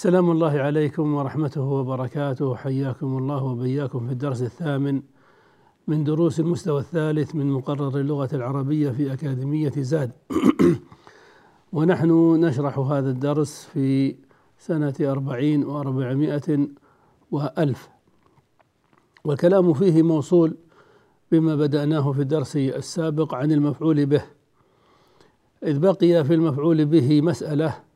سلام الله عليكم ورحمته وبركاته. حياكم الله وبياكم في الدرس الثامن من دروس المستوى الثالث من مقرر اللغة العربية في أكاديمية زاد. ونحن نشرح هذا الدرس في سنة أربعين وأربعمائة وألف. والكلام فيه موصول بما بدأناه في الدرس السابق عن المفعول به. إذ بقي في المفعول به مسألة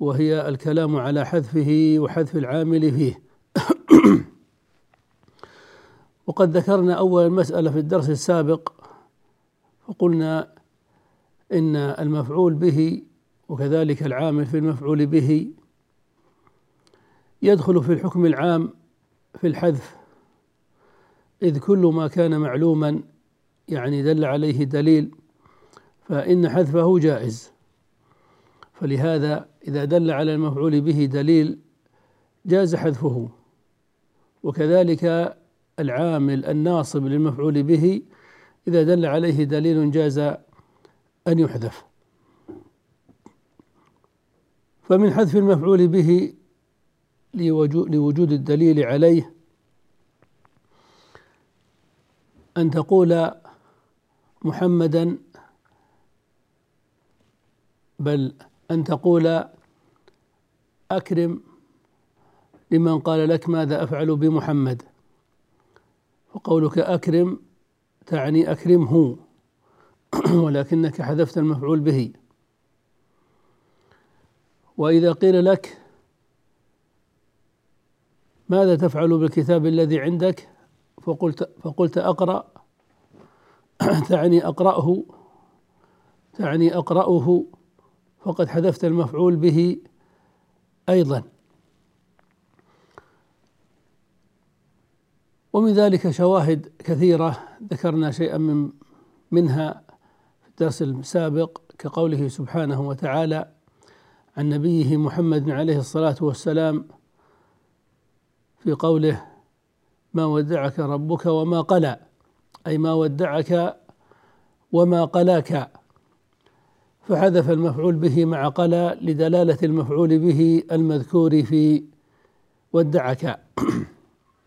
وهي الكلام على حذفه وحذف العامل فيه وقد ذكرنا أول مسألة في الدرس السابق فقلنا إن المفعول به وكذلك العامل في المفعول به يدخل في الحكم العام في الحذف إذ كل ما كان معلوما يعني دل عليه دليل فإن حذفه جائز. فلهذا إذا دل على المفعول به دليل جاز حذفه. وكذلك العامل الناصب للمفعول به إذا دل عليه دليل جاز أن يحذف. فمن حذف المفعول به لوجود الدليل عليه أن تقول محمدا بل أن تقول أكرم لمن قال لك ماذا أفعل بمحمد. وقولك أكرم تعني أكرمه ولكنك حذفت المفعول به. وإذا قيل لك ماذا تفعل بالكتاب الذي عندك فقلت فقلت أقرأ. تعني أقرأه تعني أقرأه. فقد حذفت المفعول به أيضا. ومن ذلك شواهد كثيرة ذكرنا شيئا من منها في الدرس السابق كقوله سبحانه وتعالى عن نبيه محمد عليه الصلاة والسلام في قوله ما ودعك ربك وما قلى أي ما ودعك وما قلاك فحذف المفعول به مع قلى لدلالة المفعول به المذكور في ودعك.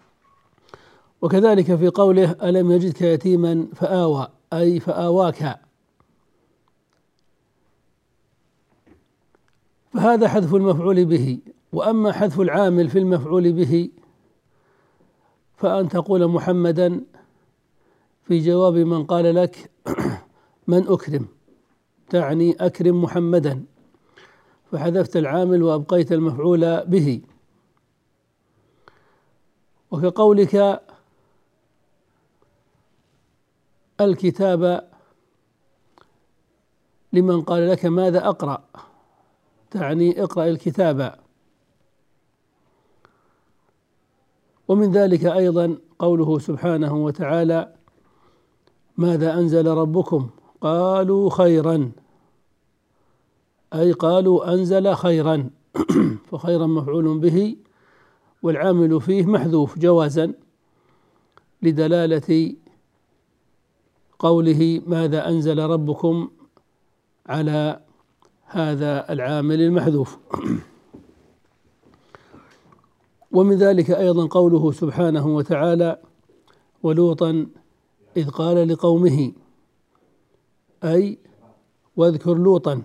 وكذلك في قوله ألم يجدك يتيما فآوى أي فآواك. فهذا حذف المفعول به. وأما حذف العامل في المفعول به فأن تقول محمدا في جواب من قال لك من أكرم. تعني أكرم محمدا فحذفت العامل وأبقيت المفعول به. وكقولك الكتاب لمن قال لك ماذا أقرأ تعني اقرأ الكتاب. ومن ذلك أيضا قوله سبحانه وتعالى ماذا أنزل ربكم؟ قالوا خيرا. أي قالوا أنزل خيرا فخيرا مفعول به والعامل فيه محذوف جوازا لدلالة قوله ماذا أنزل ربكم على هذا العامل المحذوف. ومن ذلك أيضا قوله سبحانه وتعالى ولوطا إذ قال لقومه أي واذكر لوطا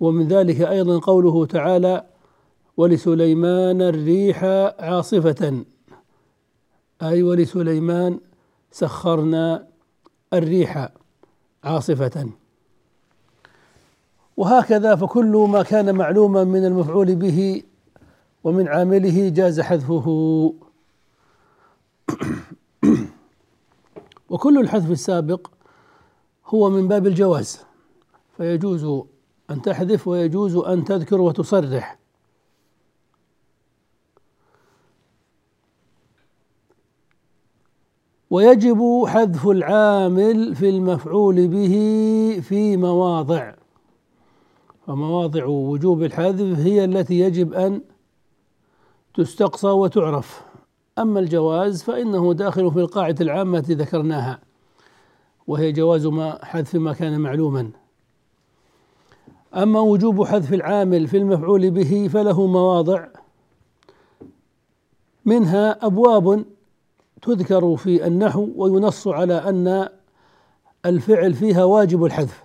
ومن ذلك أيضا قوله تعالى ولسليمان الريح عاصفة. أي ولسليمان سخرنا الريح عاصفة. وهكذا فكل ما كان معلوما من المفعول به ومن عامله جاز حذفه. وكل الحذف السابق هو من باب الجواز فيجوز أن تحذف ويجوز أن تذكر وتصرح. ويجب حذف العامل في المفعول به في مواضع. فمواضع وجوب الحذف هي التي يجب أن تستقصى وتعرف. أما الجواز فإنه داخل في القاعدة العامة التي ذكرناها وهي جواز ما حذف ما كان معلوما. أما وجوب حذف العامل في المفعول به فله مواضع منها أبواب تذكر في النحو وينص على أن الفعل فيها واجب الحذف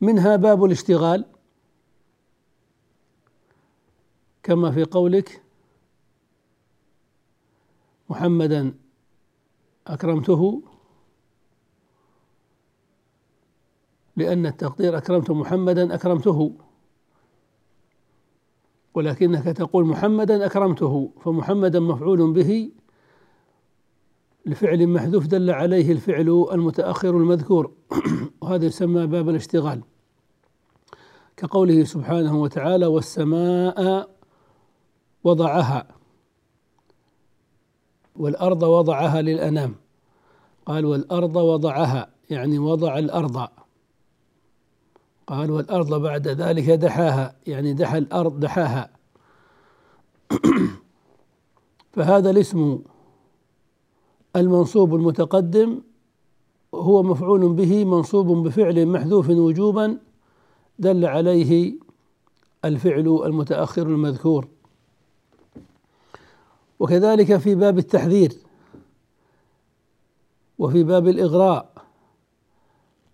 منها باب الاشتغال كما في قولك محمدا أكرمته لأن التقدير أكرمت محمدا أكرمته. ولكنك تقول محمدا أكرمته فمحمدا مفعول به لفعل محذوف دل عليه الفعل المتأخر المذكور. وهذا يسمى باب الاشتغال. كقوله سبحانه وتعالى والسماء وضعها والأرض وضعها للأنام قال والأرض وضعها يعني وضع الأرض. قال والأرض بعد ذلك دحاها يعني دحى الأرض دحاها. فهذا الاسم المنصوب المتقدم هو مفعول به منصوب بفعل محذوف وجوبا دل عليه الفعل المتأخر المذكور. وكذلك في باب التحذير وفي باب الإغراء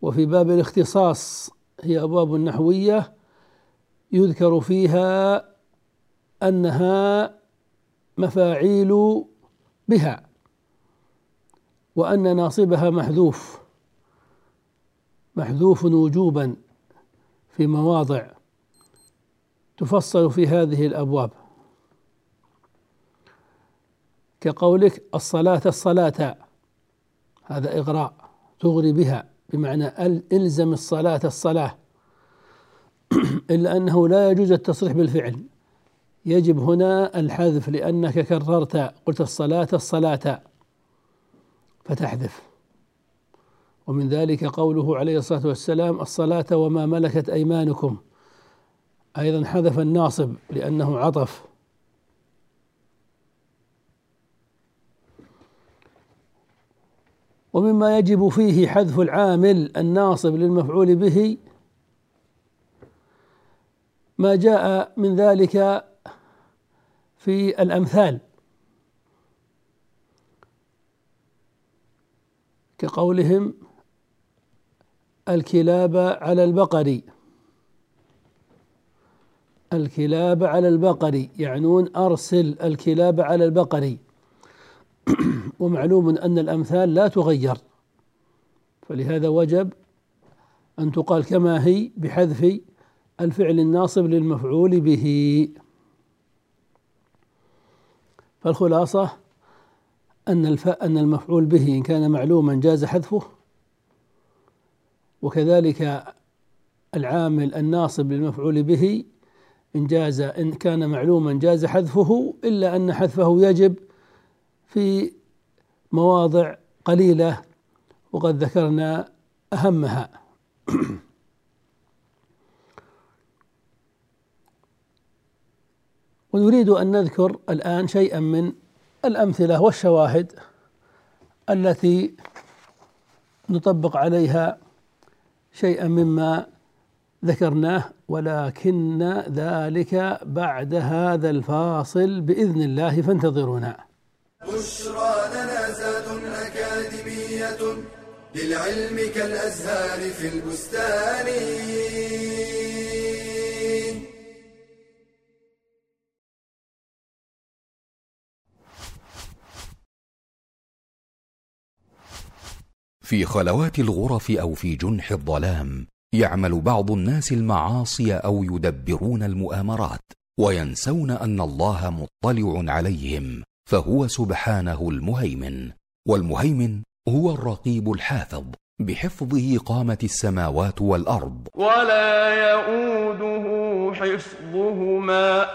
وفي باب الاختصاص هي أبواب نحوية يذكر فيها أنها مفاعيل بها وأن ناصبها محذوف محذوف وجوبا في مواضع تفصل في هذه الأبواب. كقولك الصلاة الصلاة هذا إغراء تغري بها. بمعنى إلزم الصلاة الصلاة. إلا أنه لا يجوز التصريح بالفعل. يجب هنا الحذف لأنك كررت قلت الصلاة الصلاة. فتحذف. ومن ذلك قوله عليه الصلاة والسلام الصلاة وما ملكت أيمانكم. أيضا حذف الناصب لأنه عطف. ومما يجب فيه حذف العامل الناصب للمفعول به. ما جاء من ذلك في الأمثال. كقولهم الكلاب على البقر. الكلاب على البقر يعنون أرسل الكلاب على البقر. ومعلوم أن الأمثال لا تغير فلهذا وجب أن تقال كما هي بحذف الفعل الناصب للمفعول به فالخلاصة أن. أن المفعول به إن كان معلوما جاز حذفه وكذلك العامل الناصب للمفعول به إن جاز إن كان معلوما جاز حذفه إلا أن حذفه يجب في مواضع قليلة وقد ذكرنا أهمها. ونريد أن نذكر الآن شيئا من الأمثلة والشواهد التي نطبق عليها شيئا مما ذكرناه ولكن ذلك بعد هذا الفاصل بإذن الله فانتظرونا. بشرى لنا زاد أكاديمية للعلم كالأزهار في البستان. في خلوات الغرف أو في جنح الظلام يعمل بعض الناس المعاصي أو يدبرون المؤامرات وينسون أن الله مطلع عليهم. فهو سبحانه المهيمن والمهيمن هو الرقيب الحافظ بحفظه قامت السماوات والأرض. ولا يئوده حفظهما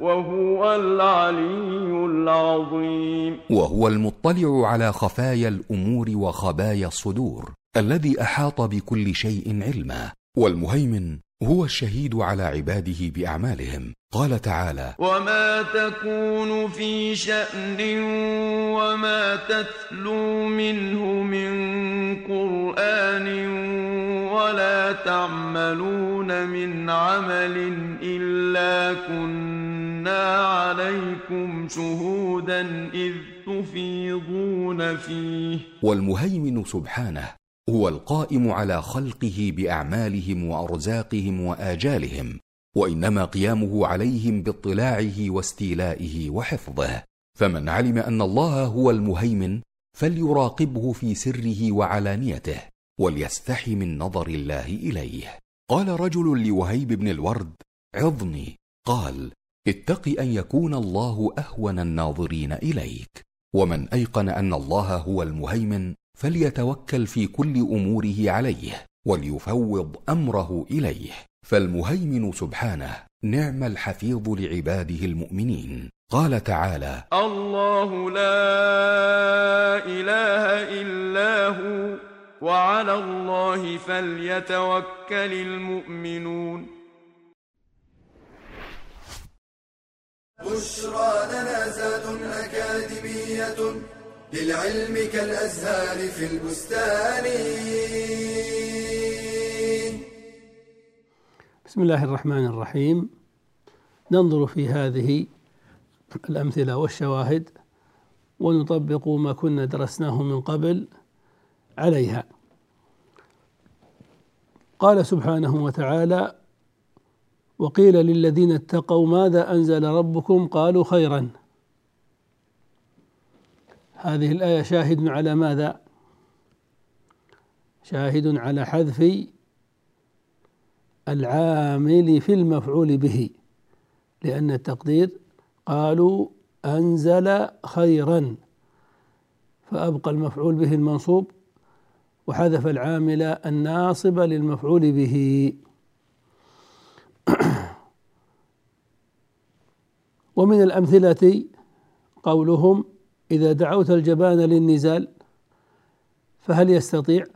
وهو العلي العظيم. وهو المطلع على خفايا الأمور وخبايا الصدور الذي أحاط بكل شيء علما والمهيمن هو الشهيد على عباده بأعمالهم. قال تعالى وما تكون في شأن وما تتلو منه من قرآن ولا تعملون من عمل إلا كنا عليكم شهودا إذ تفيضون فيه. والمهيمن سبحانه هو القائم على خلقه بأعمالهم وأرزاقهم وآجالهم وإنما قيامه عليهم باطلاعه واستيلائه وحفظه. فمن علم أن الله هو المهيمن فليراقبه في سره وعلانيته وليستحي من نظر الله إليه. قال رجل لوهيب بن الورد عظني قال اتق أن يكون الله أهون الناظرين إليك. ومن أيقن أن الله هو المهيمن فليتوكل في كل أموره عليه وليفوض أمره إليه. فالمهيمن سبحانه نعم الحفيظ لعباده المؤمنين. قال تعالى الله لا إله إلا هو وعلى الله فليتوكل المؤمنون. بشرى لنا زاد أكاديمية للعلم كالأزهار في البستان. بسم الله الرحمن الرحيم. ننظر في هذه الأمثلة والشواهد ونطبق ما كنا درسناه من قبل عليها. قال سبحانه وتعالى وقيل للذين اتقوا ماذا أنزل ربكم؟ قالوا خيرا. هذه الآية شاهد على ماذا؟ شاهد على حذف العامل في المفعول به لأن التقدير قالوا أنزل خيرا فأبقى المفعول به المنصوب وحذف العامل الناصب للمفعول به. ومن الأمثلة قولهم إذا دعوت الجبان للنزال فهل يستطيع؟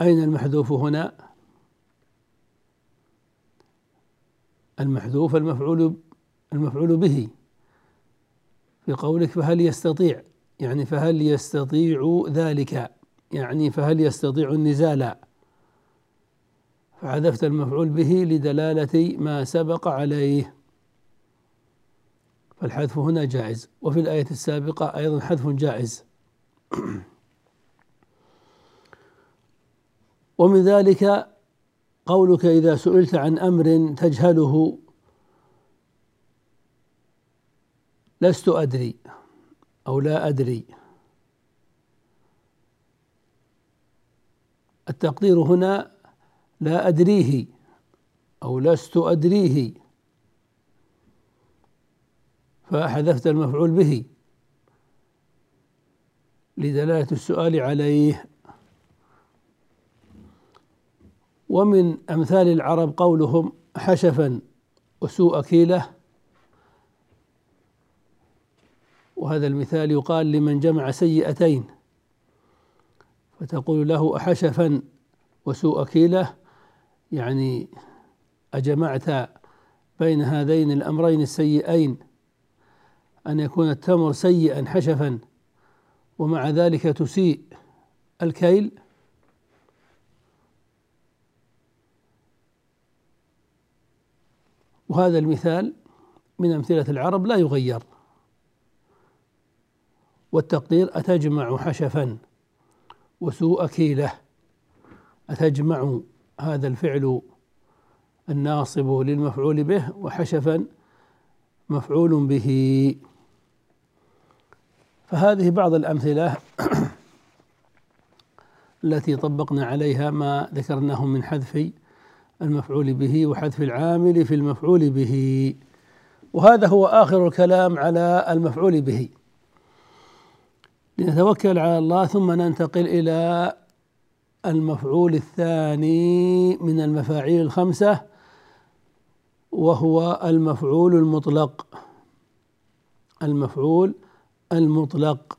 أين المحذوف هنا؟ المحذوف المفعول المفعول به. في قولك فهل يستطيع؟ يعني فهل يستطيع ذلك؟ يعني فهل يستطيع النزال؟ فحذفت المفعول به لدلالة ما سبق عليه. فالحذف هنا جائز. وفي الآية السابقة أيضا حذف جائز. ومن ذلك قولك إذا سئلت عن أمر تجهله. لست أدري أو لا أدري. التقدير هنا لا أدريه أو لست أدريه. فحذفت المفعول به لدلالة السؤال عليه. ومن أمثال العرب قولهم حشفا وسوء كيلة. وهذا المثال يقال لمن جمع سيئتين فتقول له أحشفا وسوء كيلة. يعني أجمعت بين هذين الأمرين السيئين أن يكون التمر سيئا حشفا ومع ذلك تسيء الكيل. وهذا المثال من أمثلة العرب لا يغير. والتقدير أتجمع حشفا وسوء كيله. أتجمع هذا الفعل الناصب للمفعول به وحشفا مفعول به. فهذه بعض الأمثلة التي طبقنا عليها ما ذكرناه من حذف المفعول به وحذف العامل في المفعول به. وهذا هو آخر الكلام على المفعول به. لنتوكل على الله ثم ننتقل إلى المفعول الثاني من المفاعيل الخمسة وهو المفعول المطلق. المفعول المطلق.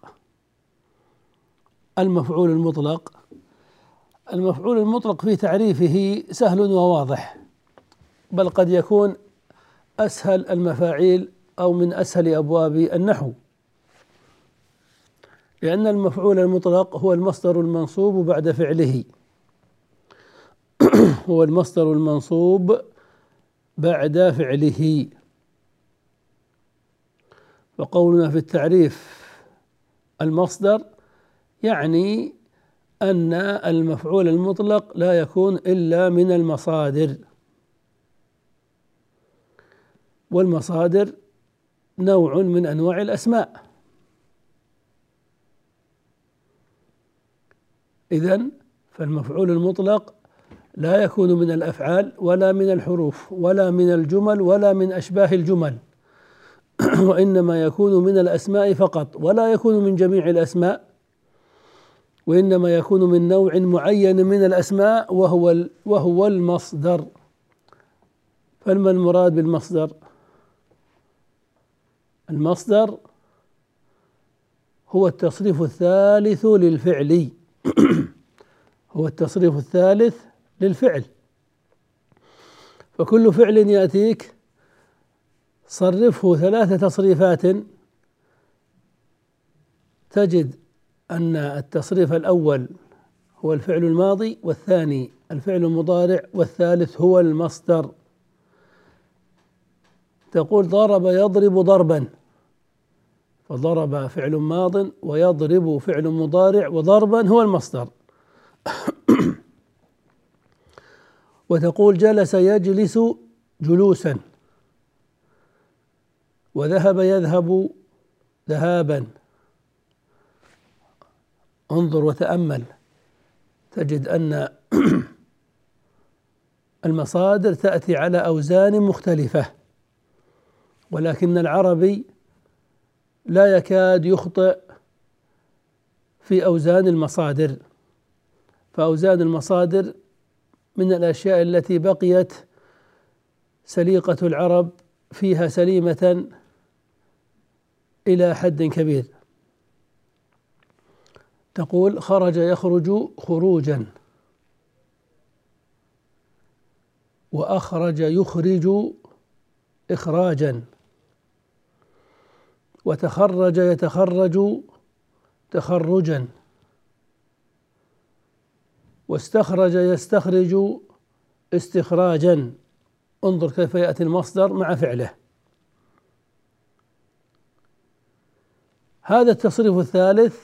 المفعول المطلق. المفعول المطلق في تعريفه سهل وواضح بل قد يكون أسهل المفاعيل أو من أسهل أبواب النحو. لأن المفعول المطلق هو المصدر المنصوب بعد فعله. هو المصدر المنصوب بعد فعله. وقولنا في التعريف المصدر يعني أن المفعول المطلق لا يكون إلا من المصادر. والمصادر نوع من أنواع الأسماء. إذا فالمفعول المطلق لا يكون من الأفعال ولا من الحروف ولا من الجمل ولا من أشباه الجمل. وإنما يكون من الأسماء فقط ولا يكون من جميع الأسماء وإنما يكون من نوع معين من الأسماء وهو وهو المصدر. فما المراد بالمصدر؟ المصدر هو التصريف الثالث للفعل. هو التصريف الثالث للفعل. فكل فعل يأتيك صرفه ثلاث تصريفات. تجد أن التصريف الأول هو الفعل الماضي والثاني الفعل المضارع والثالث هو المصدر. تقول ضرب يضرب ضربا فضرب فعل ماض ويضرب فعل مضارع وضربا هو المصدر. وتقول جلس يجلس جلوسا. وذهب يذهب ذهابا. انظر وتأمل. تجد أن المصادر تأتي على أوزان مختلفة ولكن العربي لا يكاد يخطئ في أوزان المصادر. فأوزان المصادر من الأشياء التي بقيت سليقة العرب فيها سليمة إلى حد كبير. تقول خرج يخرج خروجا. وأخرج يخرج اخراجا. وتخرج يتخرج تخرجا. واستخرج يستخرج استخراجا. انظر كيف يأتي المصدر مع فعله. هذا التصريف الثالث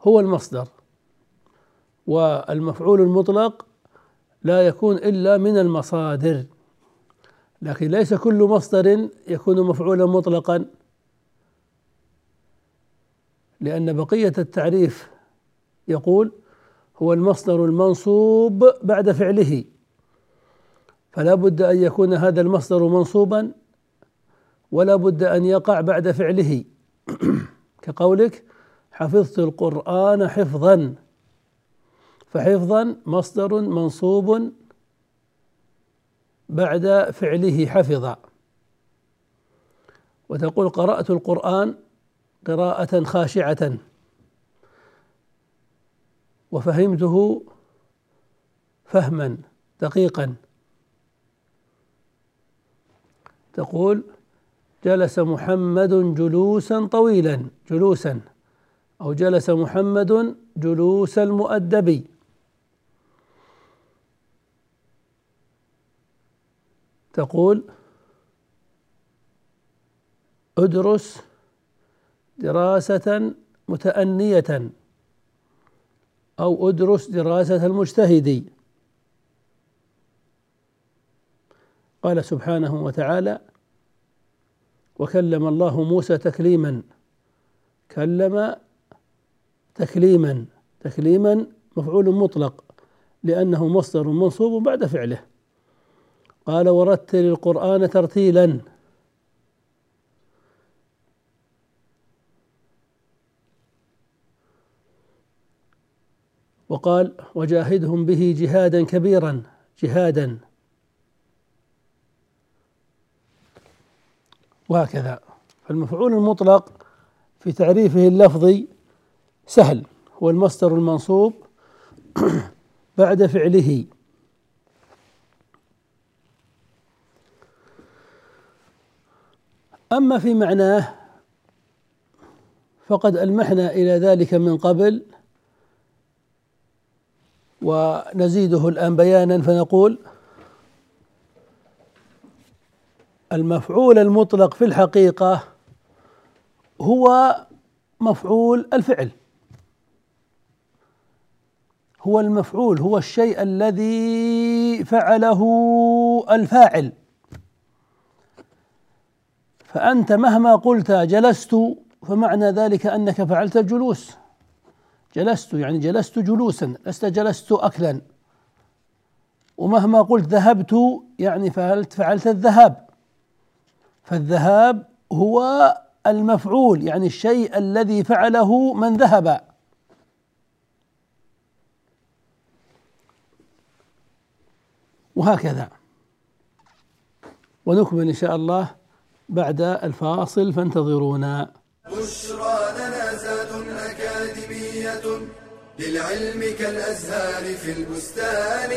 هو المصدر والمفعول المطلق لا يكون إلا من المصادر لكن ليس كل مصدر يكون مفعولا مطلقا لأن بقية التعريف يقول هو المصدر المنصوب بعد فعله فلا بد أن يكون هذا المصدر منصوبا ولا بد أن يقع بعد فعله. كقولك حفظت القرآن حفظا. فحفظا مصدر منصوب بعد فعله حفظ وتقول قرأت القرآن قراءة خاشعة. وفهمته فهما دقيقا. تقول جلس محمد جلوسا طويلا جلوسا أو جلس محمد جلوس المؤدب تقول ادرس دراسة متأنية أو ادرس دراسة المجتهد. قال سبحانه وتعالى وكلم الله موسى تكليما. كلم تكليما. تكليما مفعول مطلق لأنه مصدر منصوب بعد فعله. قال ورتل القرآن ترتيلا. وقال وجاهدهم به جهادا كبيرا. جهادا. وهكذا. فالمفعول المطلق في تعريفه اللفظي سهل هو المصدر المنصوب بعد فعله. أما في معناه فقد ألمحنا إلى ذلك من قبل ونزيده الآن بيانا فنقول المفعول المطلق في الحقيقة هو مفعول الفعل. هو المفعول هو الشيء الذي فعله الفاعل. فأنت مهما قلت جلست فمعنى ذلك أنك فعلت الجلوس. جلست يعني جلست جلوسا لست جلست أكلا. ومهما قلت ذهبت يعني فعلت فعلت الذهاب. فالذهاب هو المفعول يعني الشيء الذي فعله من ذهب. وهكذا. ونكمل إن شاء الله بعد الفاصل فانتظرونا. بشرى لنا زاد أكاديمية للعلم كالأزهار في البستان.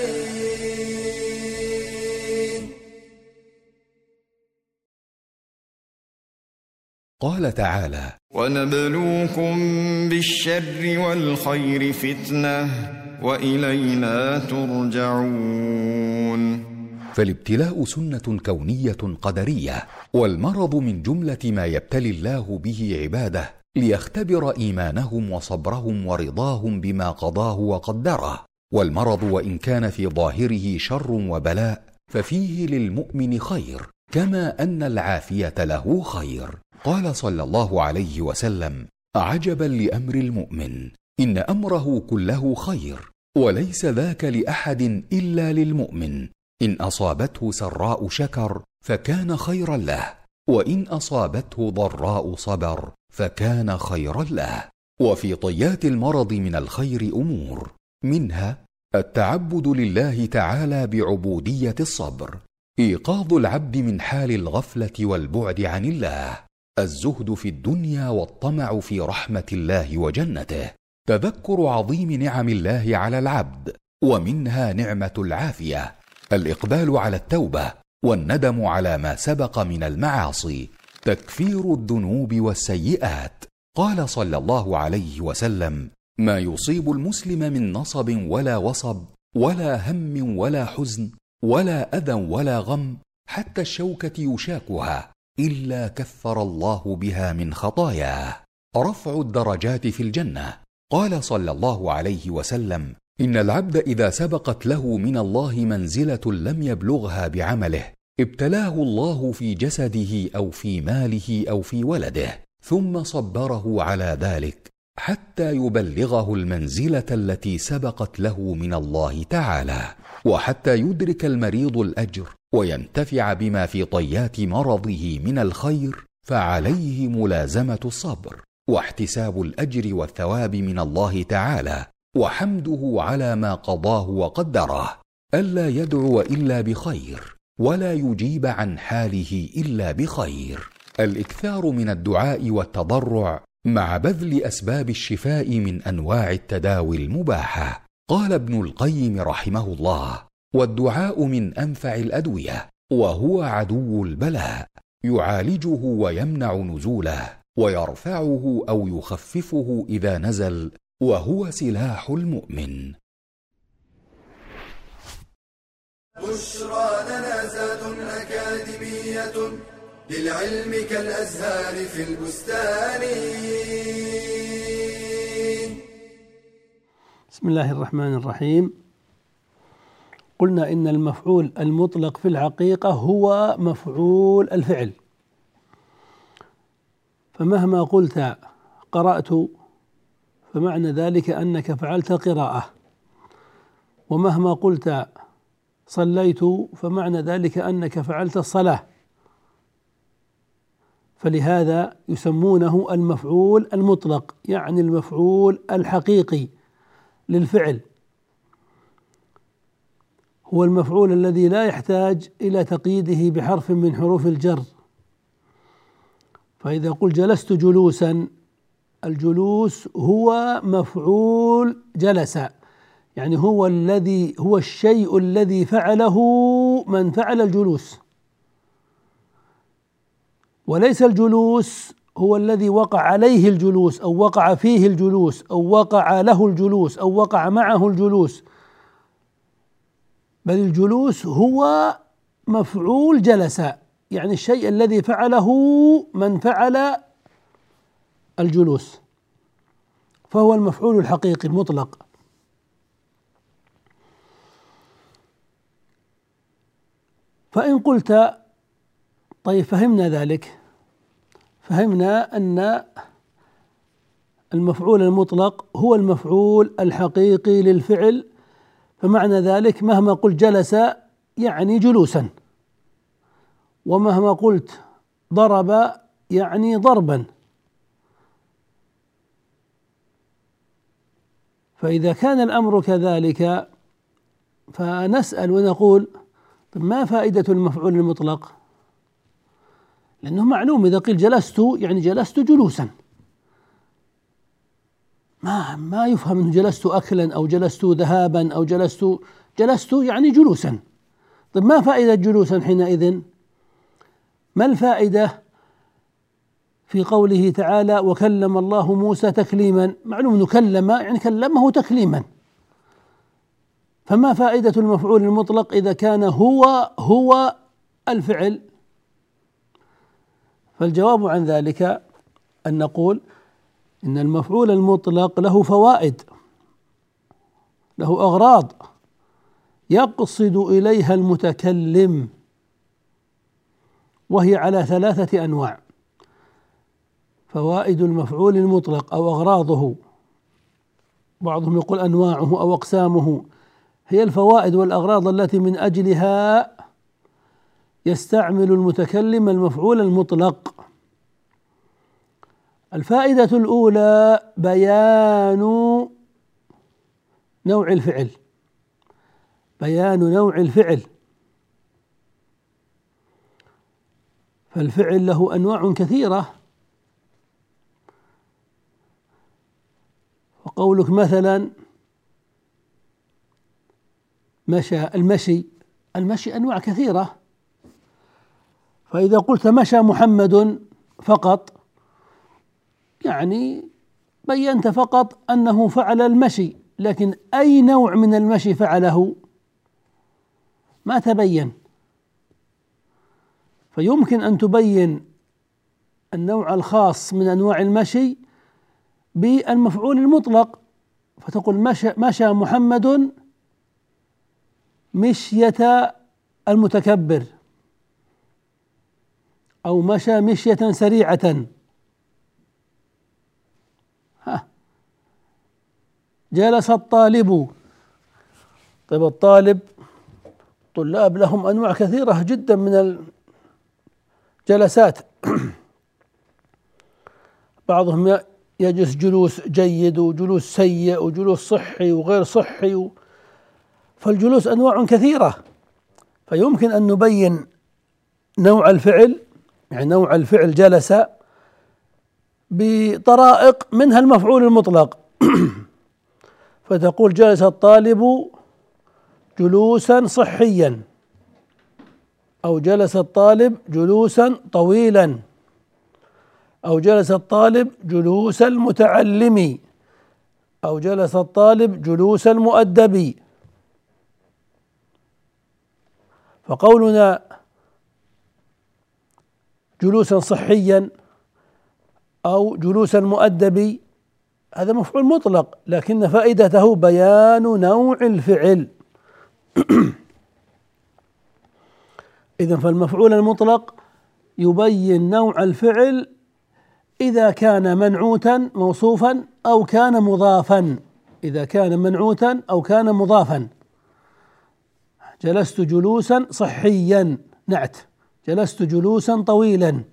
قال تعالى ونبلوكم بالشر والخير فتنة وإلينا ترجعون. فالابتلاء سنة كونية قدرية والمرض من جملة ما يبتلي الله به عباده ليختبر إيمانهم وصبرهم ورضاهم بما قضاه وقدره. والمرض وإن كان في ظاهره شر وبلاء ففيه للمؤمن خير كما أن العافية له خير. قال صلى الله عليه وسلم عجبا لأمر المؤمن إن أمره كله خير وليس ذاك لأحد إلا للمؤمن إن أصابته سراء شكر فكان خيرا له وإن أصابته ضراء صبر فكان خيرا له وفي طيات المرض من الخير أمور منها التعبد لله تعالى بعبودية الصبر إيقاظ العبد من حال الغفلة والبعد عن الله. الزهد في الدنيا والطمع في رحمة الله وجنته. تذكر عظيم نعم الله على العبد ومنها نعمة العافية الإقبال على التوبة والندم على ما سبق من المعاصي تكفير الذنوب والسيئات. قال صلى الله عليه وسلم ما يصيب المسلم من نصب ولا وصب ولا هم ولا حزن ولا أذى ولا غم حتى الشوكة يشاكها إلا كفر الله بها من خطاياه رفع الدرجات في الجنة. قال صلى الله عليه وسلم إن العبد إذا سبقت له من الله منزلة لم يبلغها بعمله ابتلاه الله في جسده أو في ماله أو في ولده ثم صبره على ذلك حتى يبلغه المنزلة التي سبقت له من الله تعالى وحتى يدرك المريض الأجر وينتفع بما في طيات مرضه من الخير فعليه ملازمة الصبر واحتساب الأجر والثواب من الله تعالى وحمده على ما قضاه وقدره. ألا يدعو إلا بخير ولا يجيب عن حاله إلا بخير. الإكثار من الدعاء والتضرع مع بذل أسباب الشفاء من أنواع التداوي المباحة. قال ابن القيم رحمه الله والدعاء من أنفع الأدوية وهو عدو البلاء يعالجه ويمنع نزوله ويرفعه أو يخففه إذا نزل وهو سلاح المؤمن. بشرى لنا زاد أكاديمية للعلم كالأزهار في البستان. بسم الله الرحمن الرحيم. قلنا إن المفعول المطلق في الحقيقة هو مفعول الفعل. فمهما قلت قرأت فمعنى ذلك أنك فعلت قراءة. ومهما قلت صليت فمعنى ذلك أنك فعلت الصلاة. فلهذا يسمونه المفعول المطلق يعني المفعول الحقيقي للفعل. هو المفعول الذي لا يحتاج إلى تقييده بحرف من حروف الجر. فإذا قلت جلست جلوسا الجلوس هو مفعول جلس. يعني هو الذي هو الشيء الذي فعله من فعل الجلوس. وليس الجلوس هو الذي وقع عليه الجلوس أو وقع فيه الجلوس أو وقع له الجلوس أو وقع معه الجلوس. بل الجلوس هو مفعول جلس يعني الشيء الذي فعله من فعل الجلوس فهو المفعول الحقيقي المطلق. فإن قلت طيب فهمنا ذلك فهمنا أن المفعول المطلق هو المفعول الحقيقي للفعل فمعنى ذلك مهما قلت جلس يعني جلوسا ومهما قلت ضرب يعني ضربا فإذا كان الأمر كذلك فنسأل ونقول طيب ما فائدة المفعول المطلق؟ لأنه معلوم إذا قيل جلست يعني جلست جلوسا ما ما يفهم إنه جلست اكلا أو جلست ذهابا أو جلست جلست يعني جلوسا. طيب ما فائدة جلوسا حينئذ؟ ما الفائدة؟ في قوله تعالى وكلم الله موسى تكليما معلوم إنه كلم يعني كلمه تكليما. فما فائدة المفعول المطلق إذا كان هو هو الفعل؟ فالجواب عن ذلك أن نقول إن المفعول المطلق له فوائد له أغراض يقصد إليها المتكلم وهي على ثلاثة أنواع فوائد المفعول المطلق أو أغراضه بعضهم يقول أنواعه أو أقسامه. هي الفوائد والأغراض التي من أجلها يستعمل المتكلم المفعول المطلق. الفائدة الأولى بيان نوع الفعل. بيان نوع الفعل. فالفعل له أنواع كثيرة. وقولك مثلا مشى المشي. المشي أنواع كثيرة. فإذا قلت مشى محمد فقط يعني بينت فقط أنه فعل المشي لكن أي نوع من المشي فعله؟ ما تبين. فيمكن أن تبين النوع الخاص من أنواع المشي بالمفعول المطلق. فتقول مشى مشى محمد مشية المتكبر أو مشى مشية سريعة. جلس الطالب. طيب الطالب طلاب لهم أنواع كثيرة جدا من الجلسات بعضهم يجلس جلوس جيد وجلوس سيء وجلوس صحي وغير صحي فالجلوس أنواع كثيرة. فيمكن أن نبين نوع الفعل يعني نوع الفعل جلس بطرائق منها المفعول المطلق. فتقول جلس الطالب جلوسا صحيا أو جلس الطالب جلوسا طويلا أو جلس الطالب جلوس المتعلم أو جلس الطالب جلوس المؤدب فقولنا جلوسا صحيا أو جلوسا مؤدب هذا مفعول مطلق لكن فائدته بيان نوع الفعل. إذا فالمفعول المطلق يبين نوع الفعل إذا كان منعوتا موصوفا أو كان مضافا. إذا كان منعوتا أو كان مضافا. جلست جلوسا صحيا نعت. جلست جلوسا طويلا.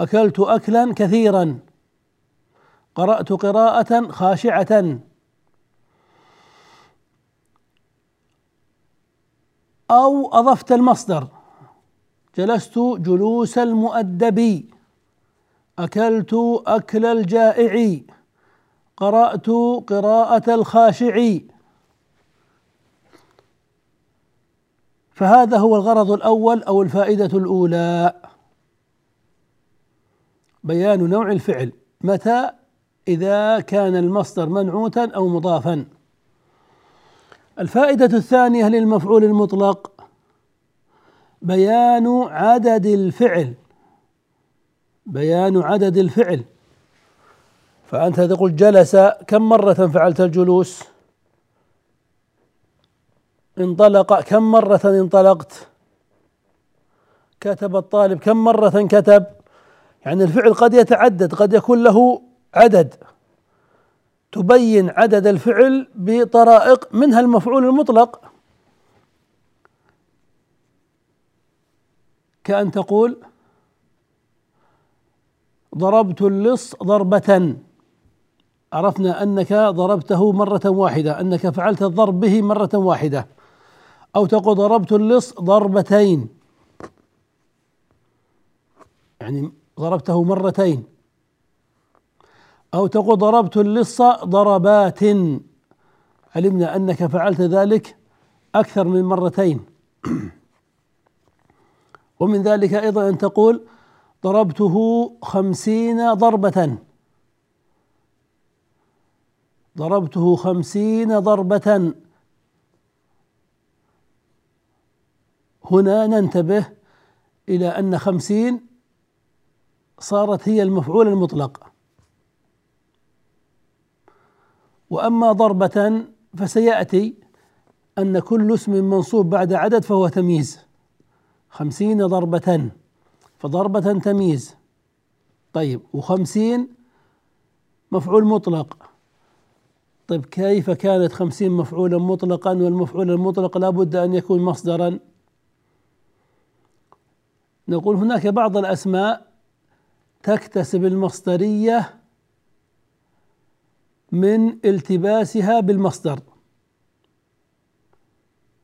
أكلت أكلا كثيرا. قرأت قراءة خاشعة. أو أضفت المصدر. جلست جلوس المؤدب. أكلت أكل الجائع. قرأت قراءة الخاشع. فهذا هو الغرض الأول أو الفائدة الأولى. بيان نوع الفعل. متى إذا كان المصدر منعوتا أو مضافا. الفائدة الثانية للمفعول المطلق بيان عدد الفعل. بيان عدد الفعل. فأنت تقول جلس كم مرة فعلت الجلوس؟ انطلق كم مرة انطلقت؟ كتب الطالب كم مرة كتب؟ يعني الفعل قد يتعدد قد يكون له عدد تبين عدد الفعل بطرائق منها المفعول المطلق. كأن تقول ضربت اللص ضربة. عرفنا أنك ضربته مرة واحدة أنك فعلت الضرب به مرة واحدة. أو تقول ضربت اللص ضربتين. يعني ضربته مرتين. أو تقول ضربت اللص ضربات. علمنا أنك فعلت ذلك أكثر من مرتين. ومن ذلك أيضا أن تقول ضربته خمسين ضربة. ضربته خمسين ضربة. هنا ننتبه إلى أن خمسين صارت هي المفعول المطلق. وأما ضربة فسيأتي أن كل اسم منصوب بعد عدد فهو تمييز. خمسين ضربة فضربة تمييز. طيب وخمسين مفعول مطلق. طيب كيف كانت خمسين مفعولا مطلقا والمفعول المطلق لا بد أن يكون مصدرا؟ نقول هناك بعض الأسماء تكتسب المصدرية من التباسها بالمصدر.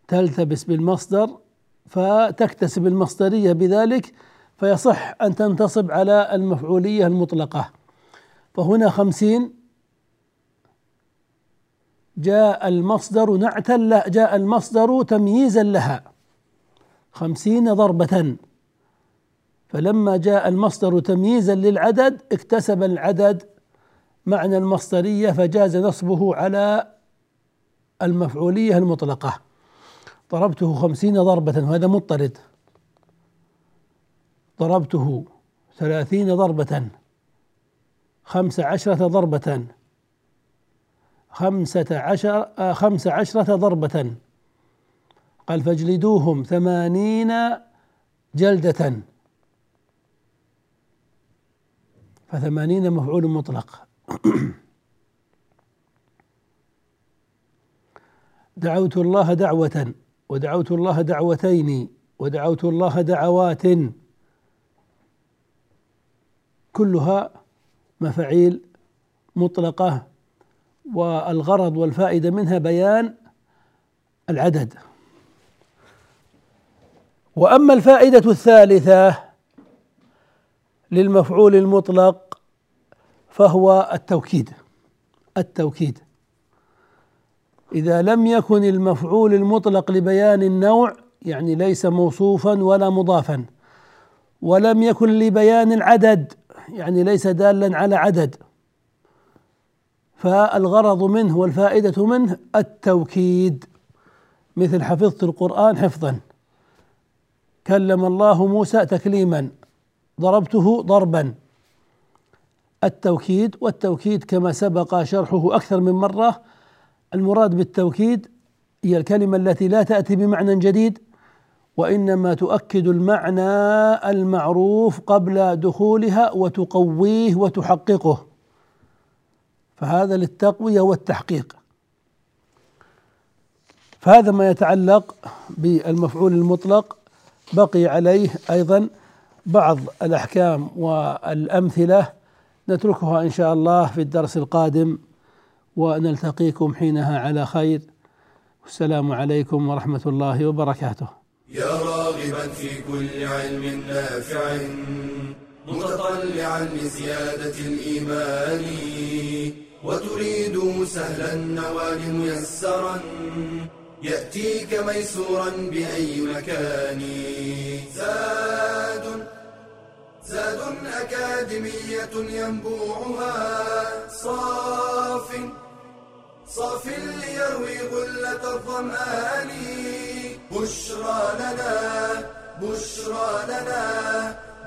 تلتبس بالمصدر فتكتسب المصدرية بذلك فيصح أن تنتصب على المفعولية المطلقة. فهنا خمسين. جاء المصدر نعتا لا جاء المصدر تمييزا لها. خمسين ضربة. فلما جاء المصدر تمييزا للعدد اكتسب العدد معنى المصدرية فجاز نصبه على المفعولية المطلقة. ضربته خمسين ضربة وهذا مضطرد. ضربته ثلاثين ضربة خمس عشرة ضربة خمسة عشر خمس عشرة ضربة. قال فاجلدوهم ثمانين جلدة. فثمانين مفعول مطلق. دعوت الله دعوة ودعوت الله دعوتين ودعوت الله دعوات. كلها مفاعيل مطلقة والغرض والفائدة منها بيان العدد. وأما الفائدة الثالثة للمفعول المطلق فهو التوكيد. التوكيد. إذا لم يكن المفعول المطلق لبيان النوع يعني ليس موصوفا ولا مضافا ولم يكن لبيان العدد يعني ليس دالا على عدد فالغرض منه والفائدة منه التوكيد. مثل حفظت القرآن حفظا. كلم الله موسى تكليما. ضربته ضربا. التوكيد والتوكيد كما سبق شرحه أكثر من مرة المراد بالتوكيد هي الكلمة التي لا تأتي بمعنى جديد وإنما تؤكد المعنى المعروف قبل دخولها وتقويه وتحققه. فهذا للتقوية والتحقيق. فهذا ما يتعلق بالمفعول المطلق بقي عليه أيضا بعض الأحكام والأمثلة نتركها إن شاء الله في الدرس القادم ونلتقيكم حينها على خير. والسلام عليكم ورحمة الله وبركاته. يا راغبا في كل علم نافع متطلعا لزيادة الإيمان وتريد سهلا النوال ميسرا يأتيك ميسورا بأي مكان. زاد زاد أكاديمية ينبوعها. صاف صاف ليروي غلة الظمآن. بشرى لنا بشرى لنا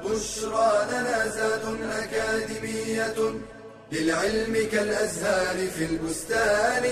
بشرى لنا زاد أكاديمية للعلم كالأزهار في البستان.